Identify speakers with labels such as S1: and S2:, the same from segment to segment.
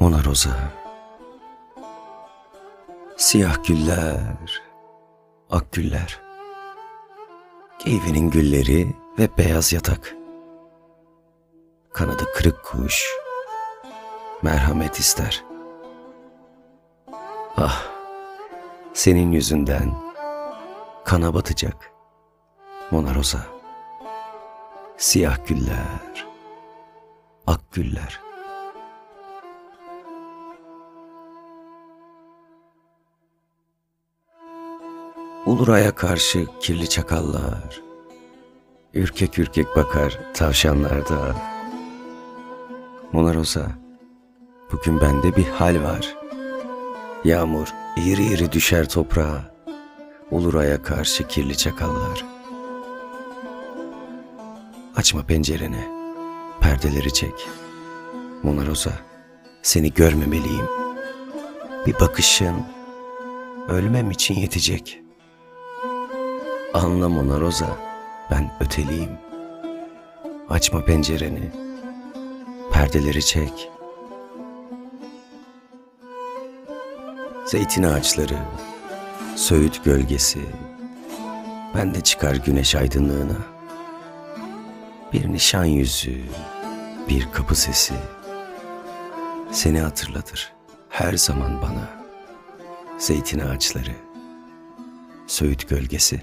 S1: Mona Rosa. Siyah güller, ak güller. Keyfinin gülleri ve beyaz yatak. Kanadı kırık kuş. Merhamet ister. Ah Senin yüzünden Kana batacak Mona Rosa Siyah güller Ak güller Uluray'a karşı kirli çakallar, ürkek ürkek bakar tavşanlar da. Mona Rosa, bugün bende bir hal var. Yağmur iri iri düşer toprağa, Uluray'a karşı kirli çakallar. Açma pencereni, perdeleri çek. Mona Rosa, seni görmemeliyim. Bir bakışın ölmem için yetecek.'' Anla Mona Rosa, ben öteliyim. Açma pencereni, perdeleri çek. Zeytin ağaçları, söğüt gölgesi, ben de çıkar güneş aydınlığına. Bir nişan yüzü, bir kapı sesi, seni hatırlatır her zaman bana. Zeytin ağaçları, söğüt gölgesi.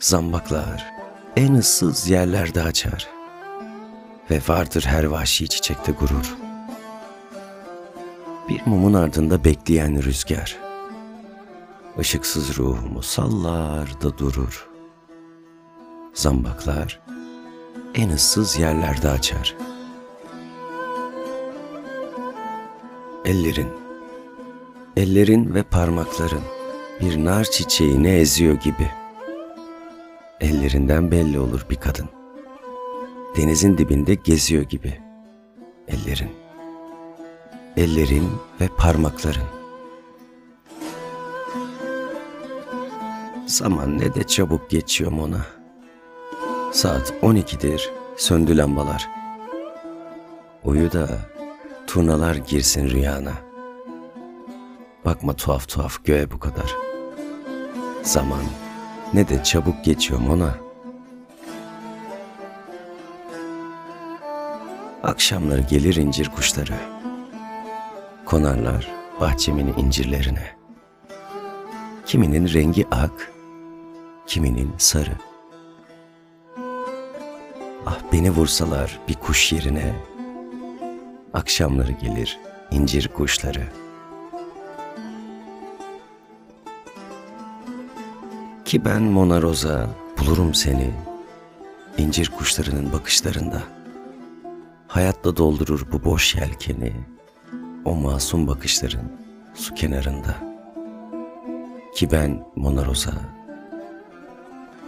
S1: Zambaklar en ıssız yerlerde açar ve vardır her vahşi çiçekte gurur. Bir mumun ardında bekleyen rüzgar, ışıksız ruhumu sallar da durur. Zambaklar en ıssız yerlerde açar. Ellerin, ellerin ve parmakların bir nar çiçeğini eziyor gibi.'' Ellerinden belli olur bir kadın. Denizin dibinde geziyor gibi. Ellerin. Ellerin ve parmakların. Zaman ne de çabuk geçiyor Mona. Saat 12'dir, söndü lambalar. Uyu da turnalar girsin rüyana. Bakma tuhaf tuhaf göğe bu kadar. Zaman ne de çabuk geçiyor Mona. Akşamları gelir incir kuşları. Konarlar bahçemin incirlerine. Kiminin rengi ak, kiminin sarı. Ah beni vursalar bir kuş yerine. Akşamları gelir incir kuşları.'' Ki ben Mona Rosa bulurum seni incir kuşlarının bakışlarında. Hayatla doldurur bu boş yelkeni o masum bakışların su kenarında. Ki ben Mona Rosa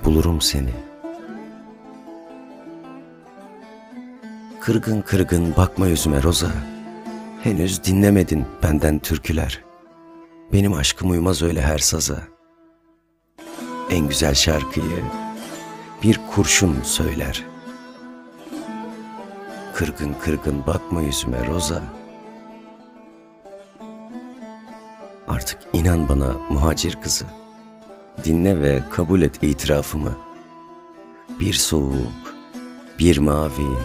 S1: bulurum seni. Kırgın kırgın bakma yüzüme Rosa. Henüz dinlemedin benden türküler. Benim aşkım uymaz öyle her saza.'' en güzel şarkıyı bir kurşun söyler. Kırgın kırgın bakma yüzüme Roza. Artık inan bana muhacir kızı. Dinle ve kabul et itirafımı. Bir soğuk, bir mavi,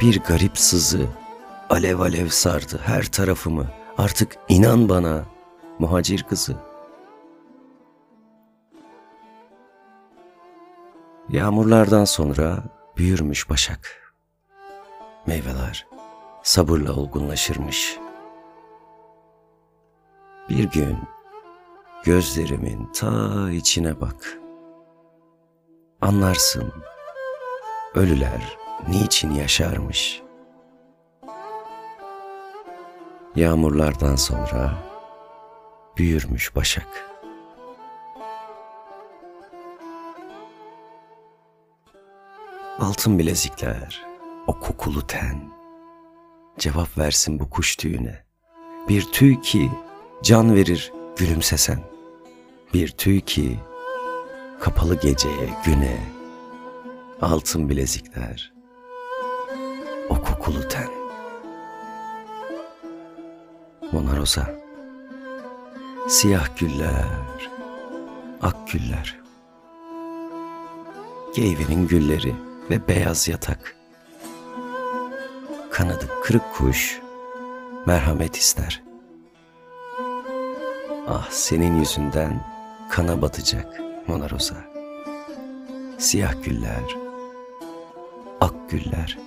S1: bir garip sızı alev alev sardı her tarafımı. Artık inan bana muhacir kızı.'' Yağmurlardan sonra büyürmüş başak. Meyveler sabırla olgunlaşırmış. Bir gün gözlerimin ta içine bak. Anlarsın ölüler niçin yaşarmış. Yağmurlardan sonra büyürmüş başak.'' Altın bilezikler, o kokulu ten. Cevap versin bu kuş tüyüne. Bir tüy ki Can verir gülümsesen. Bir tüy ki kapalı geceye, güne, altın bilezikler, o kokulu ten. Mona Rosa, siyah güller, ak güller, geyvenin gülleri ve beyaz yatak. Kanadı kırık kuş, merhamet ister. Ah senin yüzünden kana batacak Mona Rosa. Siyah güller, ak güller,